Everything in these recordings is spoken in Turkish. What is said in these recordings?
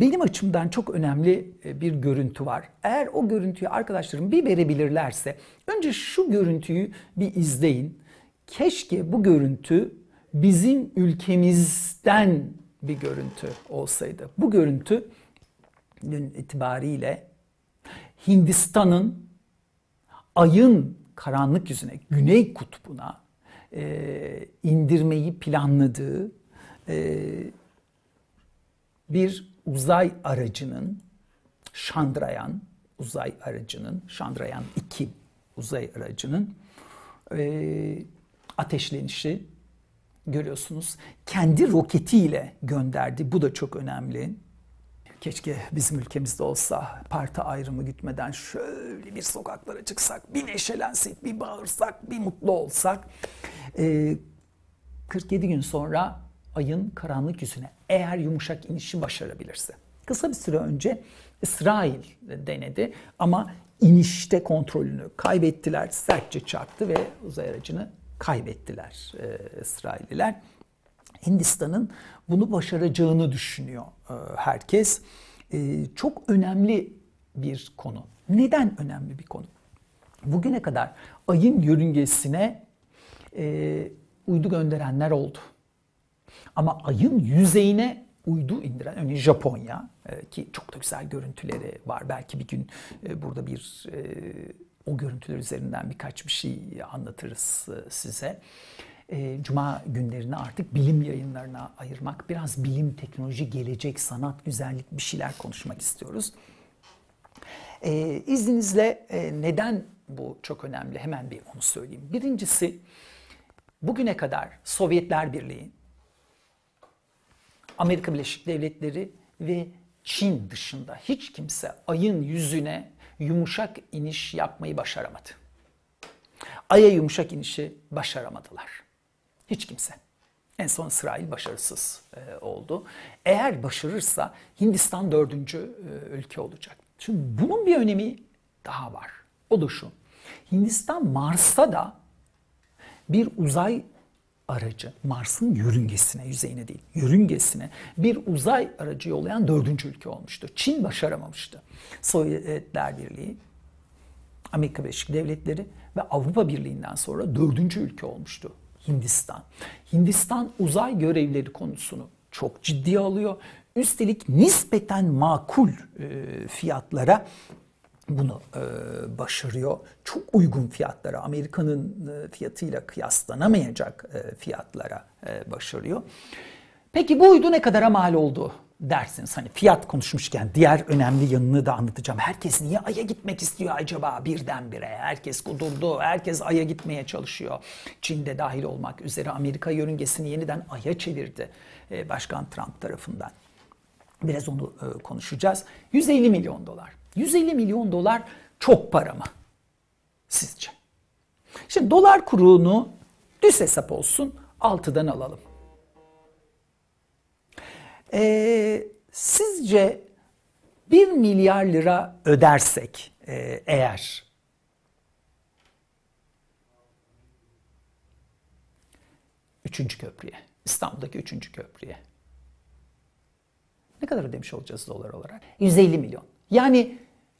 benim açımdan çok önemli e, bir görüntü var. Eğer o görüntüyü arkadaşlarım bir verebilirlerse önce şu görüntüyü bir izleyin. Keşke bu görüntü bizim ülkemizden bir görüntü olsaydı. Bu görüntü dün itibariyle Hindistan'ın ayın karanlık yüzüne, güney kutbuna e, indirmeyi planladığı e, bir uzay aracının Chandrayaan uzay aracının Chandrayaan 2 uzay aracının e, ateşlenişi görüyorsunuz. Kendi roketiyle gönderdi. Bu da çok önemli. Keşke bizim ülkemizde olsa parti ayrımı gitmeden şöyle bir sokaklara çıksak, bir neşelensek, bir bağırsak, bir mutlu olsak. Ee, 47 gün sonra ayın karanlık yüzüne eğer yumuşak inişi başarabilirse. Kısa bir süre önce İsrail denedi ama inişte kontrolünü kaybettiler, sertçe çarptı ve uzay aracını kaybettiler e, İsrailliler. Hindistan'ın bunu başaracağını düşünüyor e, herkes. E, çok önemli bir konu. Neden önemli bir konu? Bugüne kadar ayın yörüngesine e, uydu gönderenler oldu. Ama ayın yüzeyine uydu indiren, örneğin Japonya e, ki çok da güzel görüntüleri var. Belki bir gün e, burada bir e, o görüntüler üzerinden birkaç bir şey anlatırız size. Cuma günlerini artık bilim yayınlarına ayırmak, biraz bilim, teknoloji, gelecek, sanat, güzellik bir şeyler konuşmak istiyoruz. E, izninizle e, neden bu çok önemli? Hemen bir onu söyleyeyim. Birincisi bugüne kadar Sovyetler Birliği, Amerika Birleşik Devletleri ve Çin dışında hiç kimse ayın yüzüne yumuşak iniş yapmayı başaramadı. Ay'a yumuşak inişi başaramadılar. Hiç kimse. En son İsrail başarısız e, oldu. Eğer başarırsa Hindistan dördüncü e, ülke olacak. Şimdi bunun bir önemi daha var. O da şu. Hindistan Mars'ta da bir uzay aracı, Mars'ın yörüngesine, yüzeyine değil, yörüngesine bir uzay aracı yollayan dördüncü ülke olmuştu. Çin başaramamıştı. Sovyetler Birliği, Amerika Birleşik Devletleri ve Avrupa Birliği'nden sonra dördüncü ülke olmuştu Hindistan. Hindistan uzay görevleri konusunu çok ciddiye alıyor. Üstelik nispeten makul e, fiyatlara bunu e, başarıyor. Çok uygun fiyatlara, Amerika'nın e, fiyatıyla kıyaslanamayacak e, fiyatlara e, başarıyor. Peki bu uydu ne kadara mal oldu dersiniz. Hani fiyat konuşmuşken diğer önemli yanını da anlatacağım. Herkes niye Ay'a gitmek istiyor acaba birdenbire? Herkes kudurdu, herkes Ay'a gitmeye çalışıyor. Çin'de dahil olmak üzere Amerika yörüngesini yeniden Ay'a çevirdi e, Başkan Trump tarafından. Biraz onu e, konuşacağız. 150 milyon dolar. 150 milyon dolar çok para mı? Sizce? Şimdi dolar kurunu düz hesap olsun 6'dan alalım. Ee, sizce 1 milyar lira ödersek e, eğer üçüncü köprüye, İstanbul'daki üçüncü köprüye ne kadar ödemiş olacağız dolar olarak? 150 milyon. Yani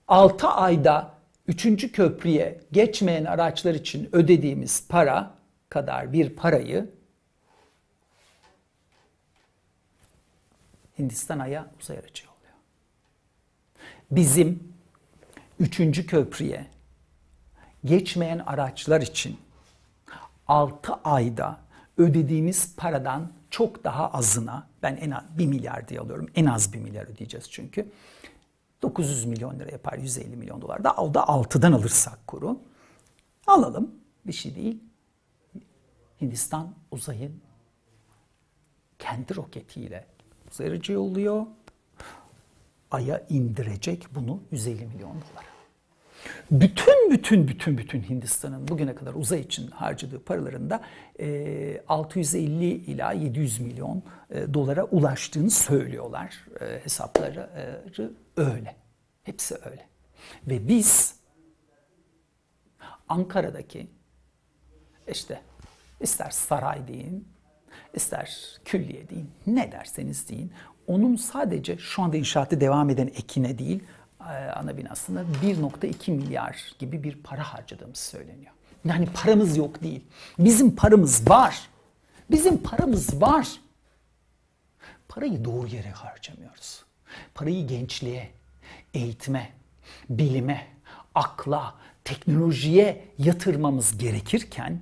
6 ayda 3. köprüye geçmeyen araçlar için ödediğimiz para kadar bir parayı Hindistan Ay'a uzay aracı yolluyor. Bizim 3. köprüye geçmeyen araçlar için 6 ayda ödediğimiz paradan çok daha azına ben en az 1 milyar diye alıyorum. En az 1 milyar ödeyeceğiz çünkü. 900 milyon lira yapar 150 milyon dolar da o da 6'dan alırsak kuru. Alalım bir şey değil. Hindistan uzayın kendi roketiyle uzay aracı yolluyor. Ay'a indirecek bunu 150 milyon dolar. Bütün bütün bütün bütün Hindistan'ın bugüne kadar uzay için harcadığı paralarında 650 ila 700 milyon dolara ulaştığını söylüyorlar. Hesapları öyle. Hepsi öyle. Ve biz Ankara'daki işte ister saray deyin, ister külliye deyin, ne derseniz deyin onun sadece şu anda inşaatı devam eden ekine değil e, ana binasında 1.2 milyar gibi bir para harcadığımız söyleniyor. Yani paramız yok değil. Bizim paramız var. Bizim paramız var. Parayı doğru yere harcamıyoruz. Parayı gençliğe, eğitime, bilime, akla, teknolojiye yatırmamız gerekirken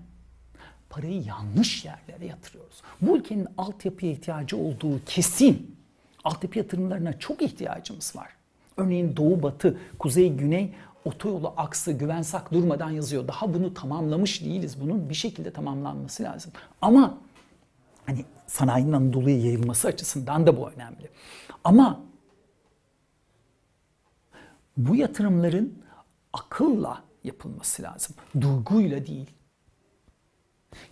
parayı yanlış yerlere yatırıyoruz. Bu ülkenin altyapıya ihtiyacı olduğu kesin. Altyapı yatırımlarına çok ihtiyacımız var. Örneğin doğu batı, kuzey güney otoyolu aksı güvensak durmadan yazıyor. Daha bunu tamamlamış değiliz. Bunun bir şekilde tamamlanması lazım. Ama hani sanayinin Anadolu'ya yayılması açısından da bu önemli. Ama bu yatırımların akılla yapılması lazım. Duyguyla değil.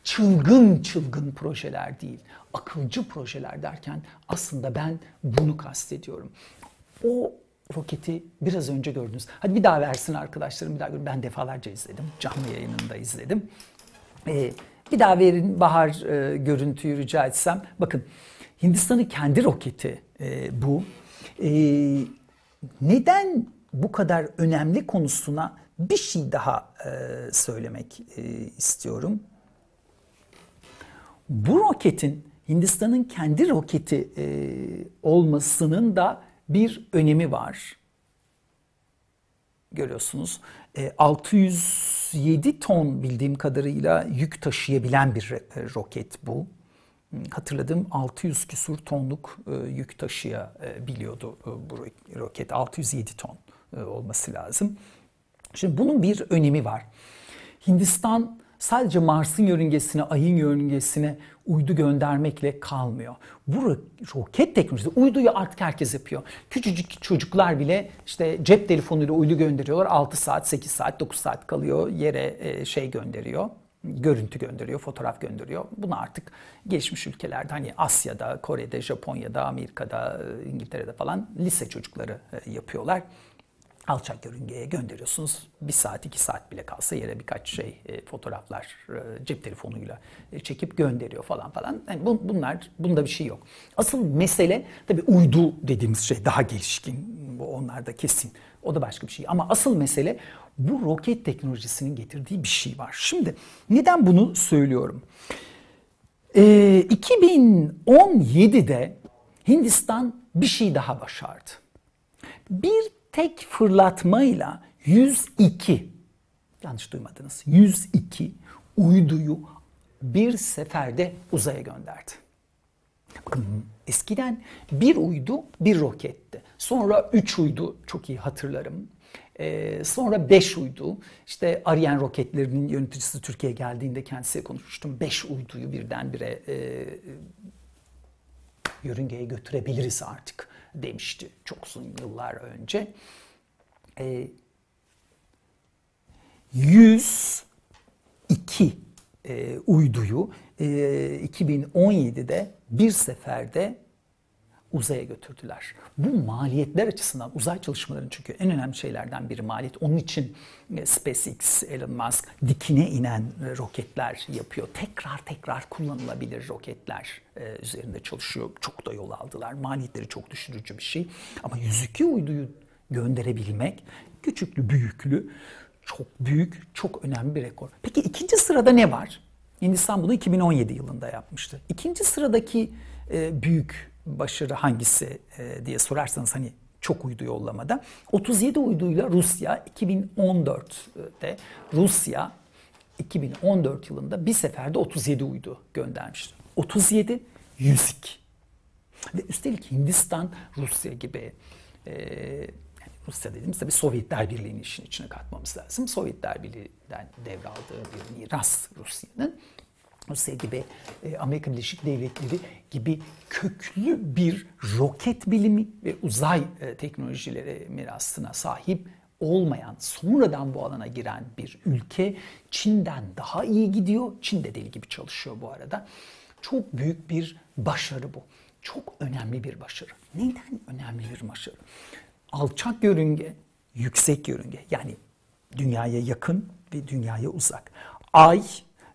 Çılgın çılgın projeler değil. Akılcı projeler derken aslında ben bunu kastediyorum. O roketi biraz önce gördünüz. Hadi bir daha versin arkadaşlarım bir daha görün. Ben defalarca izledim. Canlı yayınında izledim. Ee, bir daha verin Bahar e, görüntüyü rica etsem. Bakın Hindistan'ın kendi roketi e, bu. E, neden bu kadar önemli konusuna bir şey daha e, söylemek e, istiyorum. Bu roketin Hindistan'ın kendi roketi e, olmasının da bir önemi var. Görüyorsunuz. E, 607 ton bildiğim kadarıyla yük taşıyabilen bir e, roket bu. Hatırladığım 600 küsur tonluk e, yük taşıyabiliyordu e, bu roket. 607 ton e, olması lazım. Şimdi bunun bir önemi var. Hindistan sadece Mars'ın yörüngesine, Ay'ın yörüngesine uydu göndermekle kalmıyor. Bu roket teknolojisi, uyduyu artık herkes yapıyor. Küçücük çocuklar bile işte cep telefonuyla uydu gönderiyorlar. 6 saat, 8 saat, 9 saat kalıyor yere e, şey gönderiyor görüntü gönderiyor, fotoğraf gönderiyor. Bunu artık gelişmiş ülkelerde hani Asya'da, Kore'de, Japonya'da, Amerika'da, e, İngiltere'de falan lise çocukları yapıyorlar alçak yörüngeye gönderiyorsunuz. Bir saat, iki saat bile kalsa yere birkaç şey, e, fotoğraflar e, cep telefonuyla e, çekip gönderiyor falan falan. Yani bu, bunlar, bunda bir şey yok. Asıl mesele tabii uydu dediğimiz şey daha gelişkin. Bu onlar da kesin. O da başka bir şey. Ama asıl mesele bu roket teknolojisinin getirdiği bir şey var. Şimdi neden bunu söylüyorum? Ee, 2017'de Hindistan bir şey daha başardı. Bir tek fırlatmayla 102 yanlış duymadınız 102 uyduyu bir seferde uzaya gönderdi. Bakın eskiden bir uydu bir roketti. Sonra üç uydu çok iyi hatırlarım. Ee, sonra beş uydu. İşte Ariane roketlerinin yöneticisi Türkiye'ye geldiğinde kendisiyle konuşmuştum. Beş uyduyu birdenbire e, yörüngeye götürebiliriz artık demişti çok uzun yıllar önce. E, 102 e, uyduyu e, 2017'de bir seferde uzaya götürdüler. Bu maliyetler açısından uzay çalışmalarının çünkü en önemli şeylerden biri maliyet. Onun için e, SpaceX, Elon Musk dikine inen e, roketler yapıyor. Tekrar tekrar kullanılabilir roketler e, üzerinde çalışıyor. Çok da yol aldılar. Maliyetleri çok düşürücü bir şey. Ama 102 uyduyu gönderebilmek küçüklü büyüklü çok büyük, çok önemli bir rekor. Peki ikinci sırada ne var? Hindistan bunu 2017 yılında yapmıştı. İkinci sıradaki büyük başarı hangisi e, diye sorarsanız hani çok uydu yollamada. 37 uyduyla Rusya 2014'te Rusya 2014 yılında bir seferde 37 uydu göndermişti. 37, 102. Ve üstelik Hindistan, Rusya gibi e, Rusya dediğimiz tabii Sovyetler Birliği'nin işin içine katmamız lazım. Sovyetler Birliği'den devraldığı bir miras Rusya'nın. Rusya gibi, e, Amerika Birleşik Devletleri gibi köklü bir roket bilimi ve uzay e, teknolojileri mirasına sahip olmayan, sonradan bu alana giren bir ülke Çin'den daha iyi gidiyor. Çin de deli gibi çalışıyor bu arada. Çok büyük bir başarı bu. Çok önemli bir başarı. Neden önemli bir başarı? Alçak yörünge, yüksek yörünge yani dünyaya yakın ve dünyaya uzak. Ay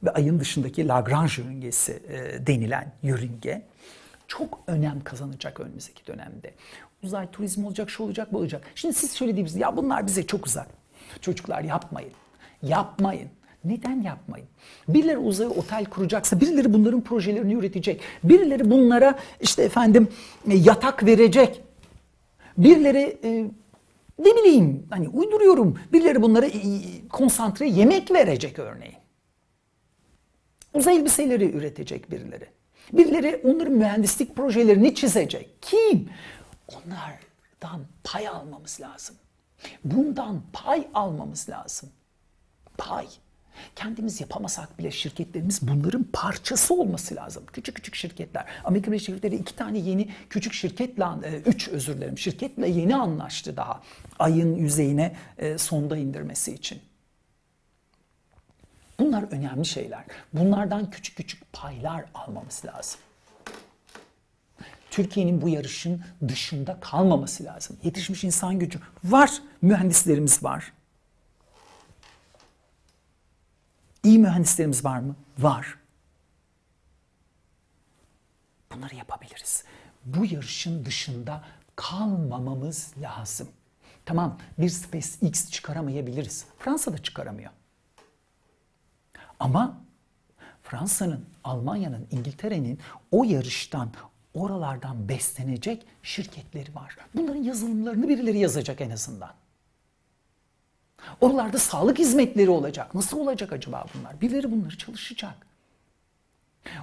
ve ayın dışındaki Lagrange yörüngesi e, denilen yörünge çok önem kazanacak önümüzdeki dönemde. Uzay turizmi olacak, şu olacak, bu olacak. Şimdi siz söylediğiniz ya bunlar bize çok uzak. Çocuklar yapmayın. Yapmayın. Neden yapmayın? Birileri uzaya otel kuracaksa, birileri bunların projelerini üretecek. Birileri bunlara işte efendim e, yatak verecek. Birileri e, ne bileyim hani uyduruyorum. Birileri bunlara e, konsantre yemek verecek örneğin. Uzay elbiseleri üretecek birileri. Birileri onların mühendislik projelerini çizecek. Kim? Onlardan pay almamız lazım. Bundan pay almamız lazım. Pay. Kendimiz yapamasak bile şirketlerimiz bunların parçası olması lazım. Küçük küçük şirketler. Amerika Birleşik Devletleri iki tane yeni küçük şirketle, e, üç özür dilerim şirketle yeni anlaştı daha. Ayın yüzeyine e, sonda indirmesi için. Bunlar önemli şeyler. Bunlardan küçük küçük paylar almamız lazım. Türkiye'nin bu yarışın dışında kalmaması lazım. Yetişmiş insan gücü var, mühendislerimiz var. İyi mühendislerimiz var mı? Var. Bunları yapabiliriz. Bu yarışın dışında kalmamamız lazım. Tamam bir SpaceX çıkaramayabiliriz. Fransa da çıkaramıyor. Ama Fransa'nın, Almanya'nın, İngiltere'nin o yarıştan, oralardan beslenecek şirketleri var. Bunların yazılımlarını birileri yazacak en azından. Oralarda sağlık hizmetleri olacak. Nasıl olacak acaba bunlar? Birileri bunları çalışacak.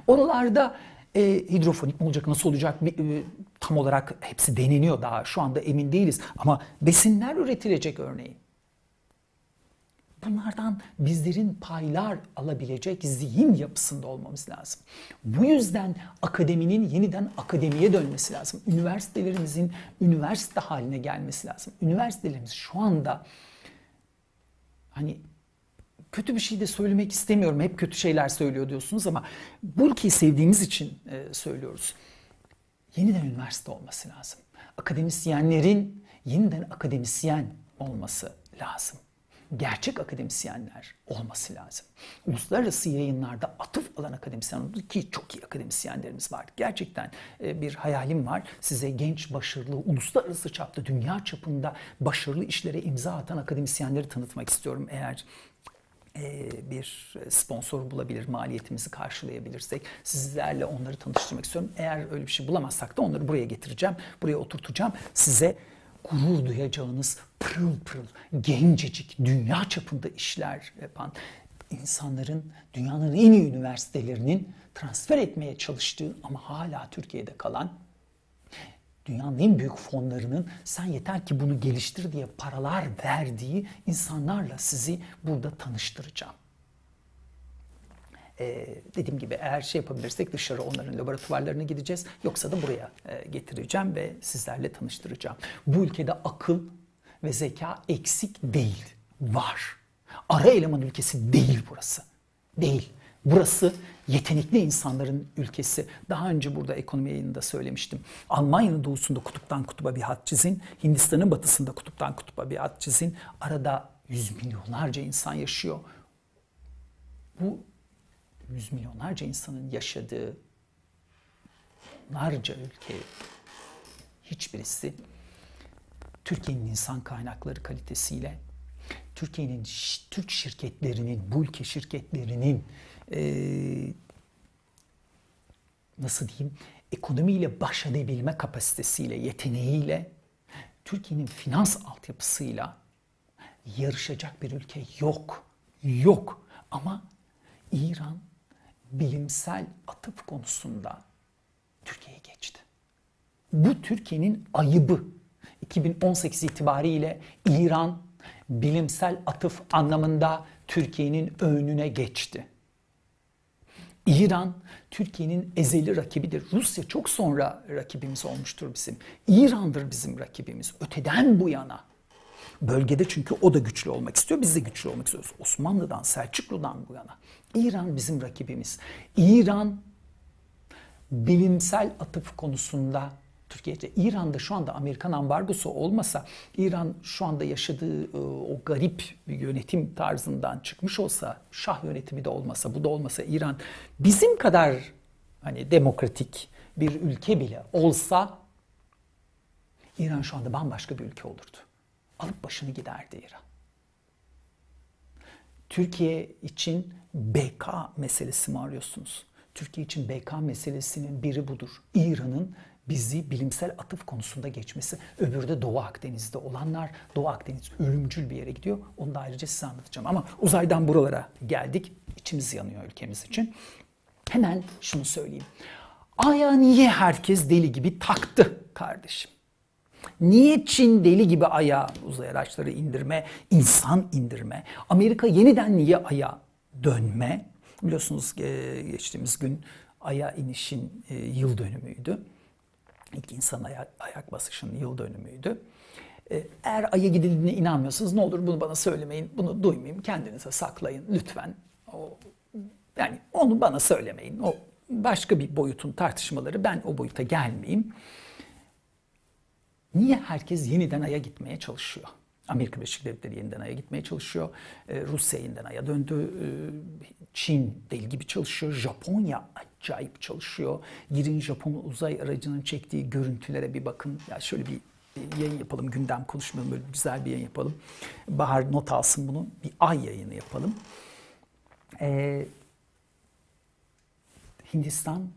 Oralarda e, hidrofonik mi olacak, nasıl olacak e, tam olarak hepsi deneniyor daha. Şu anda emin değiliz. Ama besinler üretilecek örneğin. Bunlardan bizlerin paylar alabilecek zihin yapısında olmamız lazım. Bu yüzden akademinin yeniden akademiye dönmesi lazım. Üniversitelerimizin üniversite haline gelmesi lazım. Üniversitelerimiz şu anda hani kötü bir şey de söylemek istemiyorum. Hep kötü şeyler söylüyor diyorsunuz ama bu ülkeyi sevdiğimiz için e, söylüyoruz. Yeniden üniversite olması lazım. Akademisyenlerin yeniden akademisyen olması lazım gerçek akademisyenler olması lazım. Uluslararası yayınlarda atıf alan akademisyen ki çok iyi akademisyenlerimiz var. Gerçekten e, bir hayalim var. Size genç, başarılı, uluslararası çapta, dünya çapında başarılı işlere imza atan akademisyenleri tanıtmak istiyorum. Eğer e, bir sponsor bulabilir, maliyetimizi karşılayabilirsek sizlerle onları tanıştırmak istiyorum. Eğer öyle bir şey bulamazsak da onları buraya getireceğim, buraya oturtacağım. Size gurur duyacağınız pırıl pırıl, gencecik, dünya çapında işler yapan insanların dünyanın en iyi üniversitelerinin transfer etmeye çalıştığı ama hala Türkiye'de kalan dünyanın en büyük fonlarının sen yeter ki bunu geliştir diye paralar verdiği insanlarla sizi burada tanıştıracağım. Ee, dediğim gibi eğer şey yapabilirsek dışarı onların laboratuvarlarına gideceğiz. Yoksa da buraya e, getireceğim ve sizlerle tanıştıracağım. Bu ülkede akıl ve zeka eksik değil. Var. Ara eleman ülkesi değil burası. Değil. Burası yetenekli insanların ülkesi. Daha önce burada ekonomi yayınında söylemiştim. Almanya'nın doğusunda kutuptan kutuba bir hat çizin. Hindistan'ın batısında kutuptan kutuba bir hat çizin. Arada yüz milyonlarca insan yaşıyor. Bu yüz milyonlarca insanın yaşadığı onlarca ülke hiçbirisi Türkiye'nin insan kaynakları kalitesiyle Türkiye'nin Türk şirketlerinin, bu ülke şirketlerinin e, nasıl diyeyim ekonomiyle baş edebilme kapasitesiyle, yeteneğiyle Türkiye'nin finans altyapısıyla yarışacak bir ülke yok. Yok. Ama İran bilimsel atıf konusunda Türkiye'ye geçti. Bu Türkiye'nin ayıbı. 2018 itibariyle İran bilimsel atıf anlamında Türkiye'nin önüne geçti. İran Türkiye'nin ezeli rakibidir. Rusya çok sonra rakibimiz olmuştur bizim. İran'dır bizim rakibimiz. Öteden bu yana. Bölgede çünkü o da güçlü olmak istiyor. Biz de güçlü olmak istiyoruz. Osmanlı'dan, Selçuklu'dan bu yana. İran bizim rakibimiz. İran bilimsel atıf konusunda Türkiye'de İran'da şu anda Amerikan ambargosu olmasa İran şu anda yaşadığı e, o garip yönetim tarzından çıkmış olsa Şah yönetimi de olmasa bu da olmasa İran bizim kadar hani demokratik bir ülke bile olsa İran şu anda bambaşka bir ülke olurdu. Alıp başını giderdi İran. Türkiye için BK meselesi mi arıyorsunuz? Türkiye için BK meselesinin biri budur. İran'ın bizi bilimsel atıf konusunda geçmesi. Öbürü de Doğu Akdeniz'de olanlar. Doğu Akdeniz ölümcül bir yere gidiyor. Onu da ayrıca size anlatacağım. Ama uzaydan buralara geldik. İçimiz yanıyor ülkemiz için. Hemen şunu söyleyeyim. Aya niye herkes deli gibi taktı kardeşim? Niye Çin deli gibi aya uzay araçları indirme, insan indirme? Amerika yeniden niye aya dönme? Biliyorsunuz geçtiğimiz gün aya inişin e, yıl dönümüydü. İlk insan ayak, ayak basışının yıl dönümüydü. E, eğer aya gidildiğine inanmıyorsanız ne olur bunu bana söylemeyin, bunu duymayayım, kendinize saklayın lütfen. O, yani onu bana söylemeyin. O başka bir boyutun tartışmaları. Ben o boyuta gelmeyeyim. Niye herkes yeniden Ay'a gitmeye çalışıyor? Amerika Birleşik Devletleri yeniden Ay'a gitmeye çalışıyor. Ee, Rusya yeniden Ay'a döndü. Ee, Çin deli gibi çalışıyor. Japonya acayip çalışıyor. Girin Japon uzay aracının çektiği görüntülere bir bakın. Ya şöyle bir yayın yapalım. Gündem konuşmayalım. Böyle güzel bir yayın yapalım. Bahar not alsın bunu. Bir ay yayını yapalım. Ee, Hindistan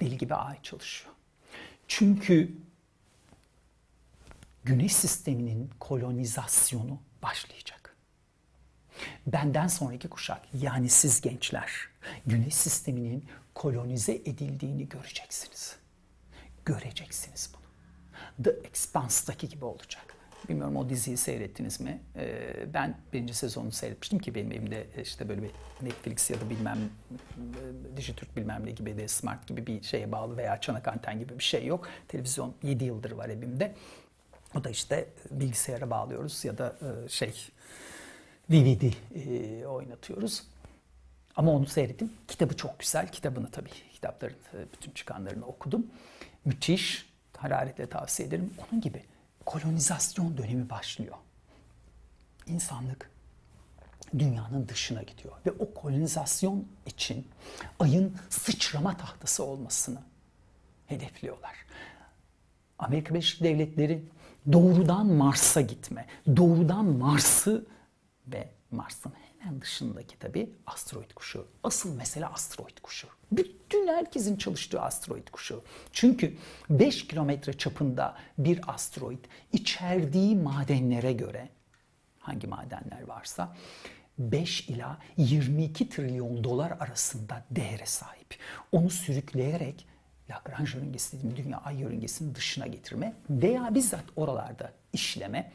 deli gibi ay çalışıyor. Çünkü Güneş sisteminin kolonizasyonu başlayacak. Benden sonraki kuşak yani siz gençler Güneş sisteminin kolonize edildiğini göreceksiniz. Göreceksiniz bunu. The Expanse'daki gibi olacak. Bilmiyorum o diziyi seyrettiniz mi? Ee, ben birinci sezonunu seyretmiştim ki benim evimde işte böyle bir Netflix ya da bilmem Dijitürk bilmem ne gibi de Smart gibi bir şeye bağlı veya çanak anten gibi bir şey yok. Televizyon 7 yıldır var evimde. O da işte bilgisayara bağlıyoruz ya da e, şey DVD e, oynatıyoruz. Ama onu seyrettim. Kitabı çok güzel. Kitabını tabii kitapların e, bütün çıkanlarını okudum. Müthiş. Hararetle tavsiye ederim. Onun gibi kolonizasyon dönemi başlıyor. İnsanlık dünyanın dışına gidiyor ve o kolonizasyon için ayın sıçrama tahtası olmasını hedefliyorlar. Amerika Birleşik Devletleri doğrudan Mars'a gitme, doğrudan Mars'ı ve Mars'ın hemen dışındaki tabi asteroid kuşu. Asıl mesele asteroid kuşu. Bütün herkesin çalıştığı asteroid kuşu. Çünkü 5 kilometre çapında bir asteroid içerdiği madenlere göre hangi madenler varsa 5 ila 22 trilyon dolar arasında değere sahip. Onu sürükleyerek Lagrange yörüngesi dediğim dünya ay yörüngesinin dışına getirme veya bizzat oralarda işleme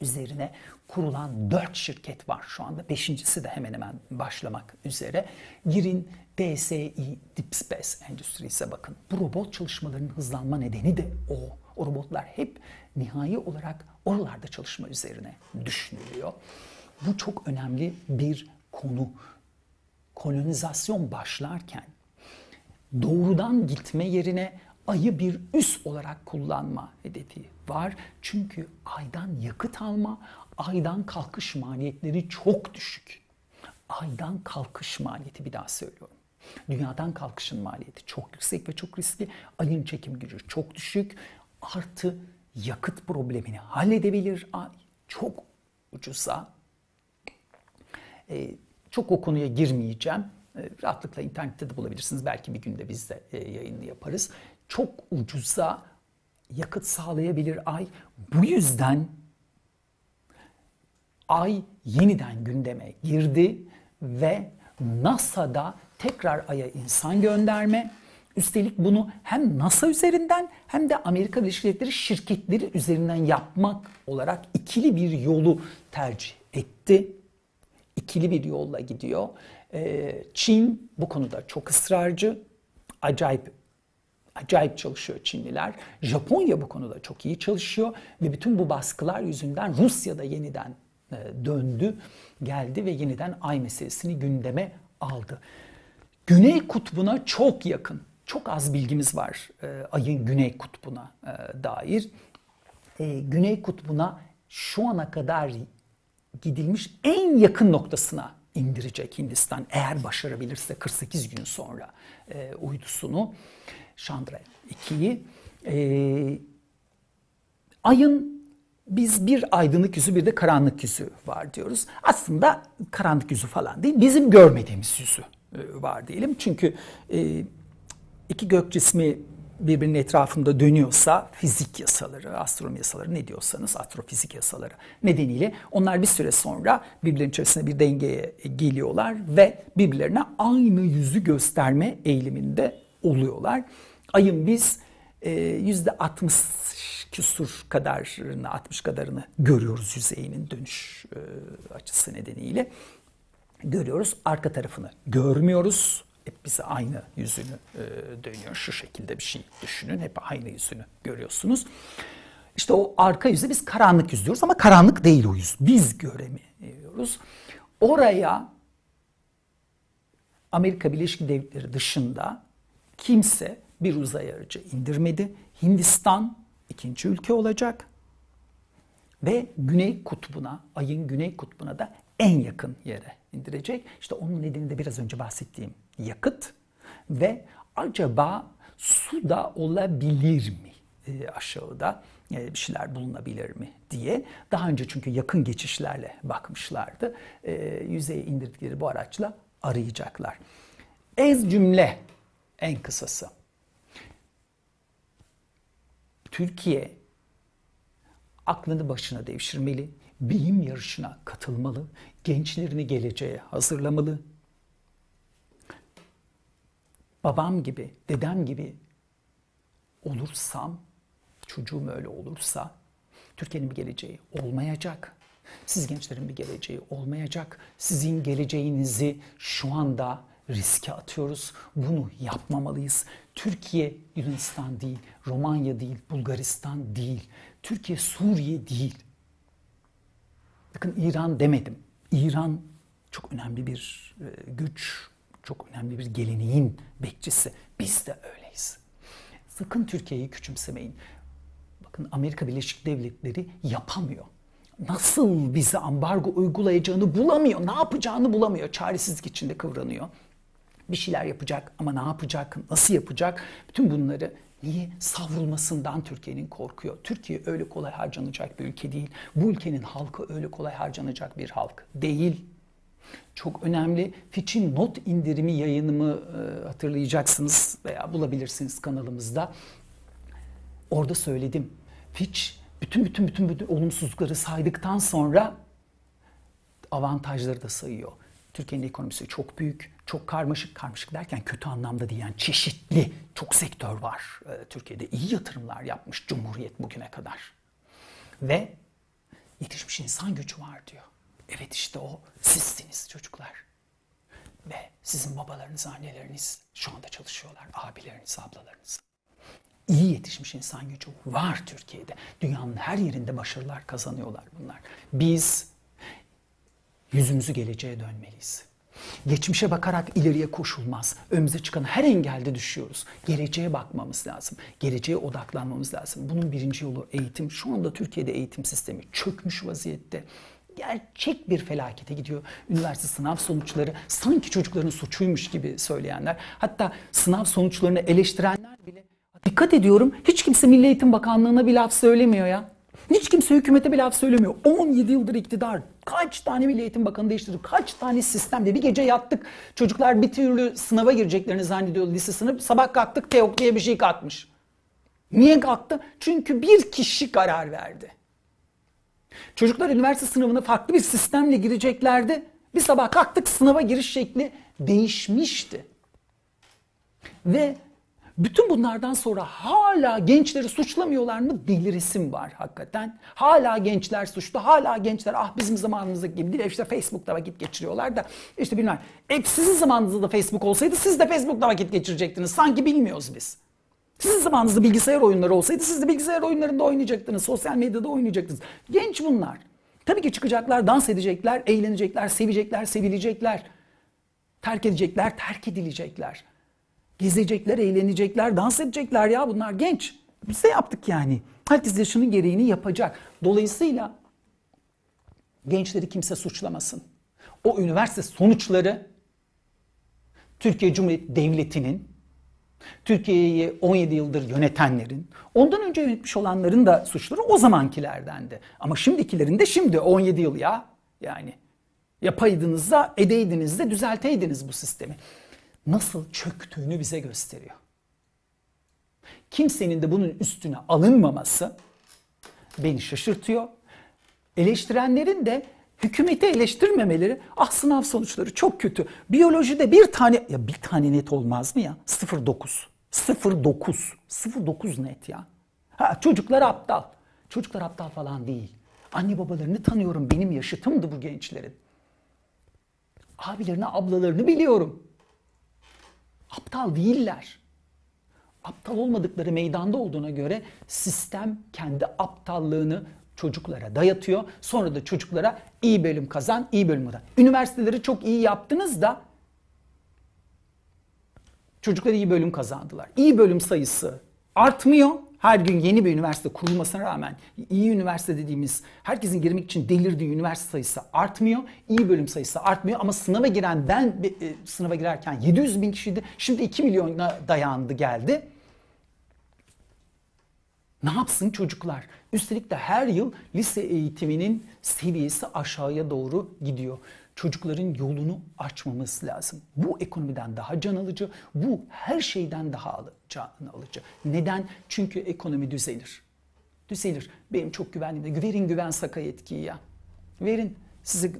üzerine kurulan dört şirket var şu anda. Beşincisi de hemen hemen başlamak üzere. Girin DSI Deep Space Endüstrisi'ne bakın. Bu robot çalışmalarının hızlanma nedeni de o. O robotlar hep nihai olarak oralarda çalışma üzerine düşünülüyor. Bu çok önemli bir konu. Kolonizasyon başlarken doğrudan gitme yerine ayı bir üs olarak kullanma hedefi var. Çünkü aydan yakıt alma, aydan kalkış maliyetleri çok düşük. Aydan kalkış maliyeti bir daha söylüyorum. Dünyadan kalkışın maliyeti çok yüksek ve çok riskli. Ayın çekim gücü çok düşük. Artı yakıt problemini halledebilir ay. Çok ucuza. Ee, çok o konuya girmeyeceğim. E, rahatlıkla internette de bulabilirsiniz. Belki bir günde biz de e, yayını yaparız. Çok ucuza yakıt sağlayabilir ay. Bu yüzden ay yeniden gündeme girdi ve NASA'da tekrar aya insan gönderme Üstelik bunu hem NASA üzerinden hem de Amerika Birleşik Devletleri şirketleri üzerinden yapmak olarak ikili bir yolu tercih etti. İkili bir yolla gidiyor. Ee, Çin bu konuda çok ısrarcı. Acayip acayip çalışıyor Çinliler. Japonya bu konuda çok iyi çalışıyor ve bütün bu baskılar yüzünden Rusya da yeniden e, döndü, geldi ve yeniden ay meselesini gündeme aldı. Güney kutbuna çok yakın, çok az bilgimiz var e, ayın güney kutbuna e, dair. Güney kutbuna şu ana kadar gidilmiş en yakın noktasına indirecek Hindistan eğer başarabilirse 48 gün sonra e, uydusunu. Chandra 2'yi. Ee, ayın biz bir aydınlık yüzü bir de karanlık yüzü var diyoruz. Aslında karanlık yüzü falan değil, bizim görmediğimiz yüzü e, var diyelim. Çünkü e, iki gök cismi birbirinin etrafında dönüyorsa fizik yasaları, astronomi yasaları ne diyorsanız astrofizik yasaları nedeniyle onlar bir süre sonra birbirlerinin içerisinde bir dengeye geliyorlar ve birbirlerine aynı yüzü gösterme eğiliminde oluyorlar. Ayın biz e, yüzde 60 küsur kadarını, 60 kadarını görüyoruz yüzeyinin dönüş e, açısı nedeniyle. Görüyoruz. Arka tarafını görmüyoruz. Hep bize aynı yüzünü e, dönüyor. Şu şekilde bir şey düşünün. Hep aynı yüzünü görüyorsunuz. İşte o arka yüzü biz karanlık yüz diyoruz ama karanlık değil o yüz. Biz göremiyoruz. Oraya Amerika Birleşik Devletleri dışında kimse bir uzay aracı indirmedi. Hindistan ikinci ülke olacak ve Güney Kutbu'na, ayın Güney Kutbu'na da en yakın yere indirecek. İşte onun nedeni de biraz önce bahsettiğim yakıt ve acaba su da olabilir mi e, aşağıda e, bir şeyler bulunabilir mi diye. Daha önce çünkü yakın geçişlerle bakmışlardı. E, yüzeye indirdikleri bu araçla arayacaklar. Ez cümle en kısası. Türkiye aklını başına devşirmeli, bilim yarışına katılmalı, gençlerini geleceğe hazırlamalı. Babam gibi, dedem gibi olursam, çocuğum öyle olursa Türkiye'nin bir geleceği olmayacak. Siz gençlerin bir geleceği olmayacak. Sizin geleceğinizi şu anda riske atıyoruz. Bunu yapmamalıyız. Türkiye Yunanistan değil, Romanya değil, Bulgaristan değil. Türkiye Suriye değil. Bakın İran demedim. İran çok önemli bir e, güç, çok önemli bir geleneğin bekçisi. Biz de öyleyiz. Sakın Türkiye'yi küçümsemeyin. Bakın Amerika Birleşik Devletleri yapamıyor. Nasıl bize ambargo uygulayacağını bulamıyor, ne yapacağını bulamıyor. Çaresizlik içinde kıvranıyor. Bir şeyler yapacak ama ne yapacak, nasıl yapacak? Bütün bunları Niye? Savrulmasından Türkiye'nin korkuyor. Türkiye öyle kolay harcanacak bir ülke değil. Bu ülkenin halkı öyle kolay harcanacak bir halk değil. Çok önemli. Fitch'in not indirimi yayınımı e, hatırlayacaksınız veya bulabilirsiniz kanalımızda. Orada söyledim. Fitch bütün bütün bütün, bütün olumsuzlukları saydıktan sonra avantajları da sayıyor. Türkiye'nin ekonomisi çok büyük, çok karmaşık. Karmaşık derken kötü anlamda değil yani çeşitli çok sektör var. Ee, Türkiye'de iyi yatırımlar yapmış Cumhuriyet bugüne kadar. Ve yetişmiş insan gücü var diyor. Evet işte o sizsiniz çocuklar. Ve sizin babalarınız, anneleriniz şu anda çalışıyorlar. Abileriniz, ablalarınız. İyi yetişmiş insan gücü var Türkiye'de. Dünyanın her yerinde başarılar kazanıyorlar bunlar. Biz yüzümüzü geleceğe dönmeliyiz. Geçmişe bakarak ileriye koşulmaz. Önümüze çıkan her engelde düşüyoruz. Geleceğe bakmamız lazım. Geleceğe odaklanmamız lazım. Bunun birinci yolu eğitim. Şu anda Türkiye'de eğitim sistemi çökmüş vaziyette. Gerçek bir felakete gidiyor. Üniversite sınav sonuçları sanki çocukların suçuymuş gibi söyleyenler. Hatta sınav sonuçlarını eleştirenler bile dikkat ediyorum hiç kimse Milli Eğitim Bakanlığı'na bir laf söylemiyor ya. Hiç kimse hükümete bir laf söylemiyor. 17 yıldır iktidar. Kaç tane Milli Eğitim Bakanı değiştirdi? Kaç tane sistemde? Bir gece yattık. Çocuklar bir türlü sınava gireceklerini zannediyor lise sınıf. Sabah kalktık TEOK diye bir şey kalkmış. Niye kalktı? Çünkü bir kişi karar verdi. Çocuklar üniversite sınavına farklı bir sistemle gireceklerdi. Bir sabah kalktık sınava giriş şekli değişmişti. Ve bütün bunlardan sonra hala gençleri suçlamıyorlar mı? Deliresim var hakikaten. Hala gençler suçlu. Hala gençler ah bizim zamanımızdaki gibi değil. İşte Facebook'ta vakit geçiriyorlar da işte bilmem. E sizin zamanınızda da Facebook olsaydı siz de Facebook'ta vakit geçirecektiniz. Sanki bilmiyoruz biz. Sizin zamanınızda bilgisayar oyunları olsaydı siz de bilgisayar oyunlarında oynayacaktınız. Sosyal medyada oynayacaktınız. Genç bunlar. Tabii ki çıkacaklar, dans edecekler, eğlenecekler, sevecekler, sevilecekler. Terk edecekler, terk edilecekler. Gezecekler, eğlenecekler, dans edecekler ya bunlar genç. Biz de yaptık yani. Herkes yaşının gereğini yapacak. Dolayısıyla gençleri kimse suçlamasın. O üniversite sonuçları Türkiye Cumhuriyeti Devleti'nin Türkiye'yi 17 yıldır yönetenlerin, ondan önce yönetmiş olanların da suçları o zamankilerdendi. Ama şimdikilerin de şimdi 17 yıl ya. Yani yapaydınız da edeydiniz de düzelteydiniz bu sistemi. Nasıl çöktüğünü bize gösteriyor. Kimsenin de bunun üstüne alınmaması beni şaşırtıyor. Eleştirenlerin de hükümeti eleştirmemeleri ah sınav sonuçları çok kötü. Biyolojide bir tane ya bir tane net olmaz mı ya? 0.9. 0.9. 0.9 net ya. Ha, çocuklar aptal. Çocuklar aptal falan değil. Anne babalarını tanıyorum. Benim yaşıtımdı bu gençlerin. Abilerini, ablalarını biliyorum. Aptal değiller. Aptal olmadıkları meydanda olduğuna göre sistem kendi aptallığını çocuklara dayatıyor. Sonra da çocuklara iyi bölüm kazan, iyi bölüm kazan. Üniversiteleri çok iyi yaptınız da çocuklar iyi bölüm kazandılar. İyi bölüm sayısı artmıyor. Her gün yeni bir üniversite kurulmasına rağmen iyi üniversite dediğimiz herkesin girmek için delirdiği üniversite sayısı artmıyor. İyi bölüm sayısı artmıyor ama sınava giren ben e, sınava girerken 700 bin kişiydi. Şimdi 2 milyona dayandı geldi. Ne yapsın çocuklar? Üstelik de her yıl lise eğitiminin seviyesi aşağıya doğru gidiyor. Çocukların yolunu açmamız lazım. Bu ekonomiden daha can alıcı, bu her şeyden daha can alıcı. Neden? Çünkü ekonomi düzelir. Düzelir. Benim çok güvenliğimde. Verin güven saka yetkiyi ya. Verin size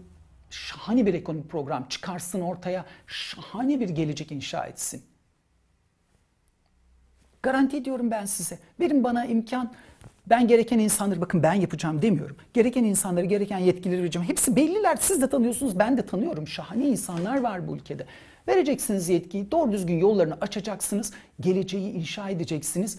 şahane bir ekonomi program çıkarsın ortaya. Şahane bir gelecek inşa etsin. Garanti ediyorum ben size. Verin bana imkan. Ben gereken insanları bakın ben yapacağım demiyorum. Gereken insanları, gereken yetkileri vereceğim. Hepsi belliler. Siz de tanıyorsunuz, ben de tanıyorum. Şahane insanlar var bu ülkede. Vereceksiniz yetkiyi, doğru düzgün yollarını açacaksınız. Geleceği inşa edeceksiniz.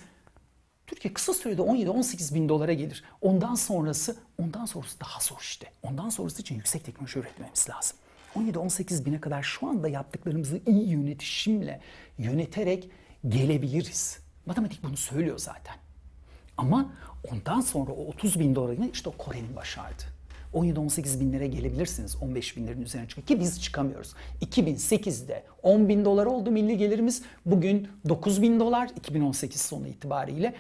Türkiye kısa sürede 17-18 bin dolara gelir. Ondan sonrası, ondan sonrası daha zor işte. Ondan sonrası için yüksek teknoloji üretmemiz lazım. 17-18 bine kadar şu anda yaptıklarımızı iyi yönetişimle yöneterek gelebiliriz. Matematik bunu söylüyor zaten. Ama ondan sonra o 30 bin dolarını işte o Kore'nin başardı. 17-18 binlere gelebilirsiniz 15 binlerin üzerine çıkıyor ki biz çıkamıyoruz. 2008'de 10 bin dolar oldu milli gelirimiz. Bugün 9 bin dolar 2018 sonu itibariyle.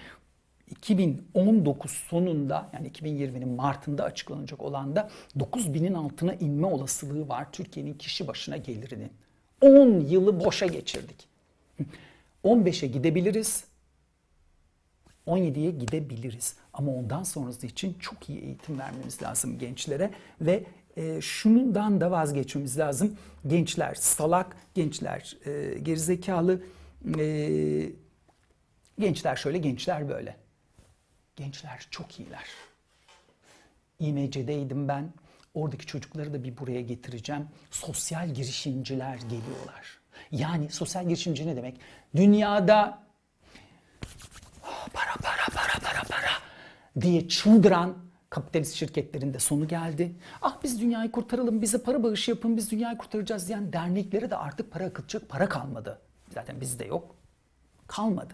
2019 sonunda yani 2020'nin Mart'ında açıklanacak olan da 9 binin altına inme olasılığı var Türkiye'nin kişi başına gelirinin. 10 yılı boşa geçirdik. 15'e gidebiliriz 17'ye gidebiliriz. Ama ondan sonrası için çok iyi eğitim vermemiz lazım gençlere ve e, şundan da vazgeçmemiz lazım. Gençler salak, gençler e, gerizekalı, e, gençler şöyle, gençler böyle. Gençler çok iyiler. İMC'deydim ben. Oradaki çocukları da bir buraya getireceğim. Sosyal girişimciler geliyorlar. Yani sosyal girişimci ne demek? Dünyada para para para para para diye çıldıran kapitalist şirketlerin de sonu geldi. Ah biz dünyayı kurtaralım, bize para bağışı yapın, biz dünyayı kurtaracağız diyen derneklere de artık para akıtacak para kalmadı. Zaten bizde yok. Kalmadı.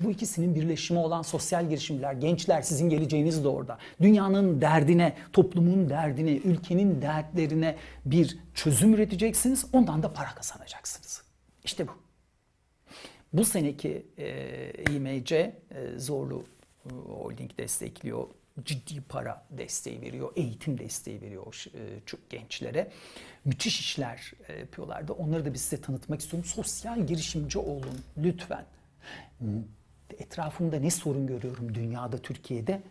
Bu ikisinin birleşimi olan sosyal girişimler, gençler sizin geleceğiniz de orada. Dünyanın derdine, toplumun derdine, ülkenin dertlerine bir çözüm üreteceksiniz. Ondan da para kazanacaksınız. İşte bu. Bu seneki e, İMC e, Zorlu e, Holding destekliyor. Ciddi para desteği veriyor, eğitim desteği veriyor e, çok gençlere. Müthiş işler e, yapıyorlardı. Onları da biz size tanıtmak istiyorum. Sosyal girişimci olun lütfen. Etrafımda ne sorun görüyorum dünyada, Türkiye'de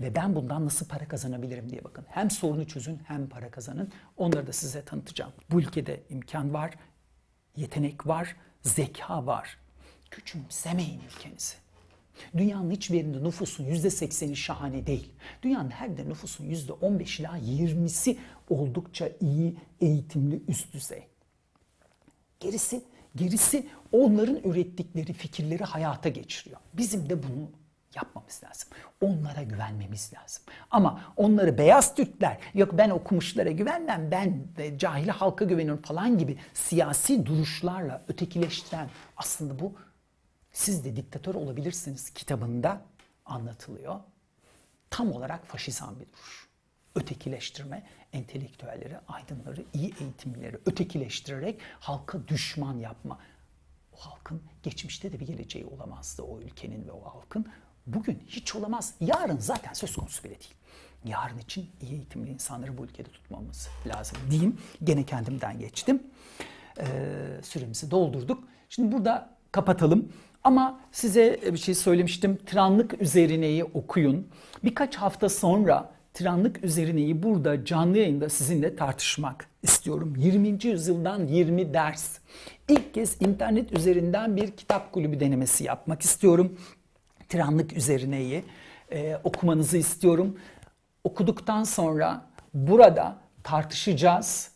ve ben bundan nasıl para kazanabilirim diye bakın. Hem sorunu çözün hem para kazanın. Onları da size tanıtacağım. Bu ülkede imkan var, yetenek var, zeka var. Küçümsemeyin ülkenizi. Dünyanın hiçbir yerinde nüfusun yüzde sekseni şahane değil. Dünyanın her yerinde nüfusun yüzde on beş ila yirmisi oldukça iyi, eğitimli, üst düzey. Gerisi, gerisi onların ürettikleri fikirleri hayata geçiriyor. Bizim de bunu yapmamız lazım. Onlara güvenmemiz lazım. Ama onları beyaz Türkler, yok ben okumuşlara güvenmem, ben de cahili halka güveniyorum falan gibi siyasi duruşlarla ötekileştiren aslında bu siz de diktatör olabilirsiniz kitabında anlatılıyor. Tam olarak faşizan bir duruş. Ötekileştirme, entelektüelleri, aydınları, iyi eğitimleri ötekileştirerek halka düşman yapma. o halkın geçmişte de bir geleceği olamazdı o ülkenin ve o halkın. Bugün hiç olamaz. Yarın zaten söz konusu bile değil. Yarın için iyi eğitimli insanları bu ülkede tutmamız lazım diyeyim. Gene kendimden geçtim. Ee, süremizi doldurduk. Şimdi burada kapatalım. Ama size bir şey söylemiştim. Tiranlık üzerineyi okuyun. Birkaç hafta sonra tiranlık üzerineyi burada canlı yayında sizinle tartışmak istiyorum. 20. yüzyıldan 20 ders. İlk kez internet üzerinden bir kitap kulübü denemesi yapmak istiyorum. Tiranlık üzerineyi e, okumanızı istiyorum. Okuduktan sonra burada tartışacağız.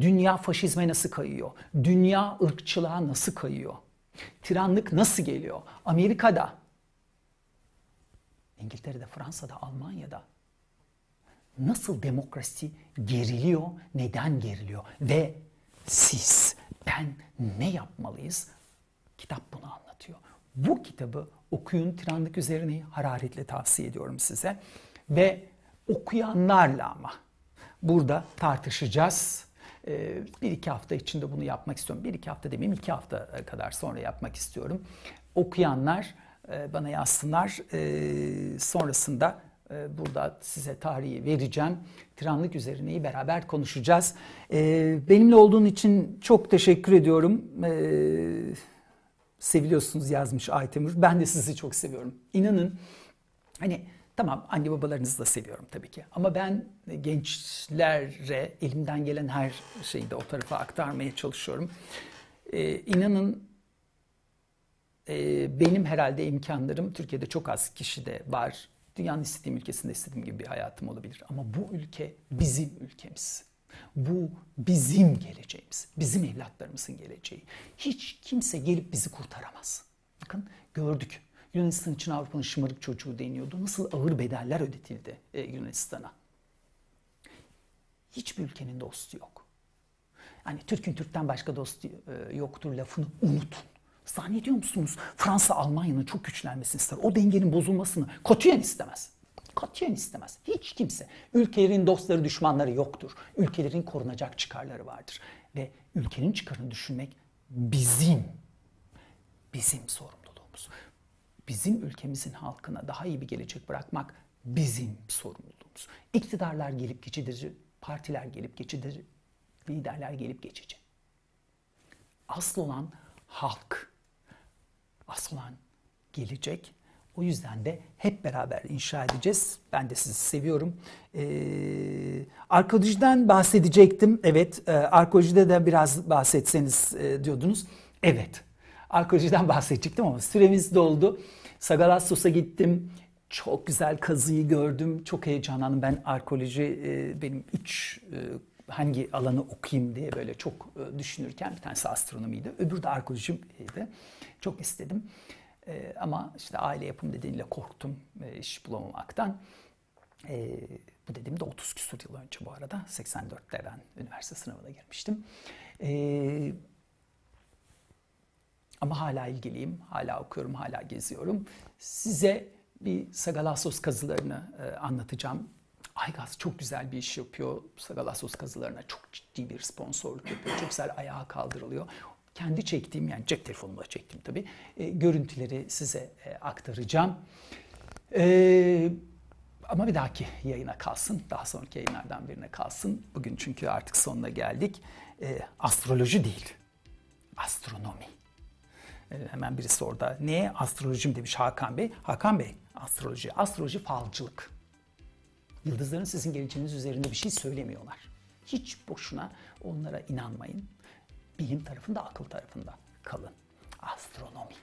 Dünya faşizme nasıl kayıyor? Dünya ırkçılığa nasıl kayıyor? Tiranlık nasıl geliyor? Amerika'da, İngiltere'de, Fransa'da, Almanya'da nasıl demokrasi geriliyor, neden geriliyor ve siz, ben ne yapmalıyız? Kitap bunu anlatıyor. Bu kitabı okuyun, tiranlık üzerine hararetle tavsiye ediyorum size. Ve okuyanlarla ama burada tartışacağız. Ee, bir iki hafta içinde bunu yapmak istiyorum. Bir iki hafta demeyeyim, iki hafta kadar sonra yapmak istiyorum. Okuyanlar e, bana yazsınlar. E, sonrasında e, burada size tarihi vereceğim. Tiranlık üzerineyi beraber konuşacağız. Benimle olduğun için çok teşekkür ediyorum. Seviliyorsunuz yazmış Aytemur. Ben de sizi çok seviyorum. İnanın hani Tamam anne babalarınızı da seviyorum tabii ki. Ama ben gençlere elimden gelen her şeyi de o tarafa aktarmaya çalışıyorum. Ee, inanın e, benim herhalde imkanlarım Türkiye'de çok az kişi de var. Dünyanın istediğim ülkesinde istediğim gibi bir hayatım olabilir. Ama bu ülke bizim ülkemiz. Bu bizim geleceğimiz, bizim evlatlarımızın geleceği. Hiç kimse gelip bizi kurtaramaz. Bakın gördük Yunanistan için Avrupa'nın şımarık çocuğu deniyordu. Nasıl ağır bedeller ödetildi e, Yunanistan'a. Hiçbir ülkenin dostu yok. Yani Türk'ün Türk'ten başka dostu e, yoktur lafını unutun. Zannediyor musunuz Fransa Almanya'nın çok güçlenmesini ister. O dengenin bozulmasını katiyen istemez. Katiyen istemez. Hiç kimse. Ülkelerin dostları düşmanları yoktur. Ülkelerin korunacak çıkarları vardır. Ve ülkenin çıkarını düşünmek bizim, bizim sorumluluğumuz bizim ülkemizin halkına daha iyi bir gelecek bırakmak bizim sorumluluğumuz. İktidarlar gelip geçici, partiler gelip geçici, liderler gelip geçici. Asıl olan halk, asıl olan gelecek. O yüzden de hep beraber inşa edeceğiz. Ben de sizi seviyorum. Ee, arkeolojiden bahsedecektim. Evet, e, arkeolojide de biraz bahsetseniz e, diyordunuz. Evet, arkeolojiden bahsedecektim ama süremiz doldu. Sagalassos'a gittim. Çok güzel kazıyı gördüm. Çok heyecanlandım. Ben arkeoloji e, benim üç e, hangi alanı okuyayım diye böyle çok e, düşünürken bir tanesi astronomiydi. Öbürü de arkeolojiydi. Çok istedim. Ama işte aile yapım nedeniyle korktum iş bulamamaktan. Bu dediğim de 30 küsur yıl önce bu arada. 84'te ben üniversite sınavına girmiştim. Ama hala ilgiliyim, hala okuyorum, hala geziyorum. Size bir Sagalassos kazılarını e, anlatacağım. Aygaz çok güzel bir iş yapıyor. Sagalassos kazılarına çok ciddi bir sponsorluk yapıyor. Çok güzel ayağa kaldırılıyor. Kendi çektiğim yani cep telefonumla çektiğim tabii e, görüntüleri size e, aktaracağım. E, ama bir dahaki yayına kalsın. Daha sonraki yayınlardan birine kalsın. Bugün çünkü artık sonuna geldik. E, astroloji değil, astronomi. Ee, hemen birisi orada. Ne? Astrolojim demiş Hakan Bey. Hakan Bey, astroloji. Astroloji falcılık. Yıldızların sizin geleceğiniz üzerinde bir şey söylemiyorlar. Hiç boşuna onlara inanmayın. Bilim tarafında, akıl tarafında kalın. Astronomi.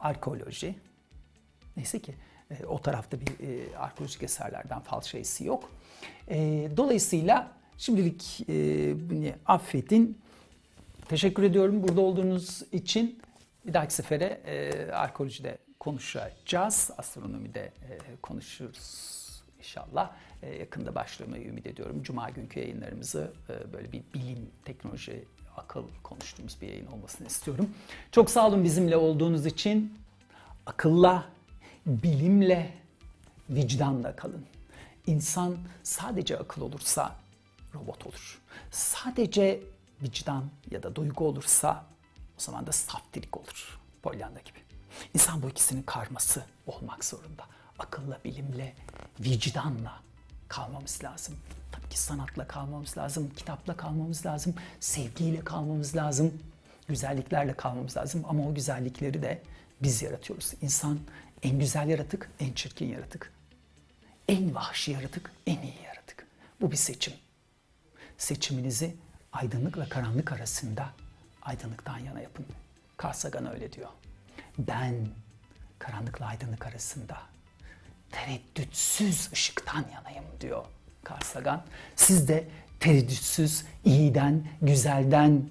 Arkeoloji. Neyse ki e, o tarafta bir e, arkeolojik eserlerden fal şeysi yok. E, dolayısıyla şimdilik e, affedin. Teşekkür ediyorum burada olduğunuz için. Bir dahaki sefere e, arkeolojide konuşacağız. Astronomide e, konuşuruz inşallah. E, yakında başlamayı ümit ediyorum. Cuma günkü yayınlarımızı e, böyle bir bilim, teknoloji, akıl konuştuğumuz bir yayın olmasını istiyorum. Çok sağ olun bizimle olduğunuz için. Akılla, bilimle, vicdanla kalın. İnsan sadece akıl olursa robot olur. Sadece vicdan ya da duygu olursa o zaman da saftirik olur. Pollyanna gibi. İnsan bu ikisinin karması olmak zorunda. Akılla, bilimle, vicdanla kalmamız lazım. Tabii ki sanatla kalmamız lazım, kitapla kalmamız lazım, sevgiyle kalmamız lazım, güzelliklerle kalmamız lazım. Ama o güzellikleri de biz yaratıyoruz. İnsan en güzel yaratık, en çirkin yaratık. En vahşi yaratık, en iyi yaratık. Bu bir seçim. Seçiminizi aydınlıkla karanlık arasında aydınlıktan yana yapın. Carl Sagan öyle diyor. Ben karanlıkla aydınlık arasında tereddütsüz ışıktan yanayım diyor Carl Sagan. Siz de tereddütsüz, iyiden, güzelden,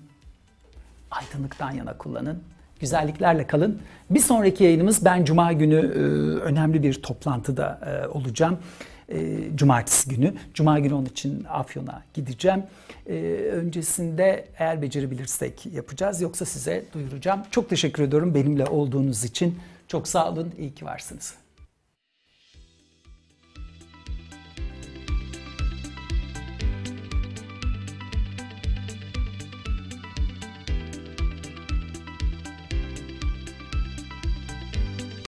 aydınlıktan yana kullanın. Güzelliklerle kalın. Bir sonraki yayınımız ben Cuma günü e, önemli bir toplantıda e, olacağım. E, Cumartesi günü. Cuma günü onun için Afyon'a gideceğim. E, öncesinde eğer becerebilirsek yapacağız. Yoksa size duyuracağım. Çok teşekkür ediyorum benimle olduğunuz için. Çok sağ olun. İyi ki varsınız.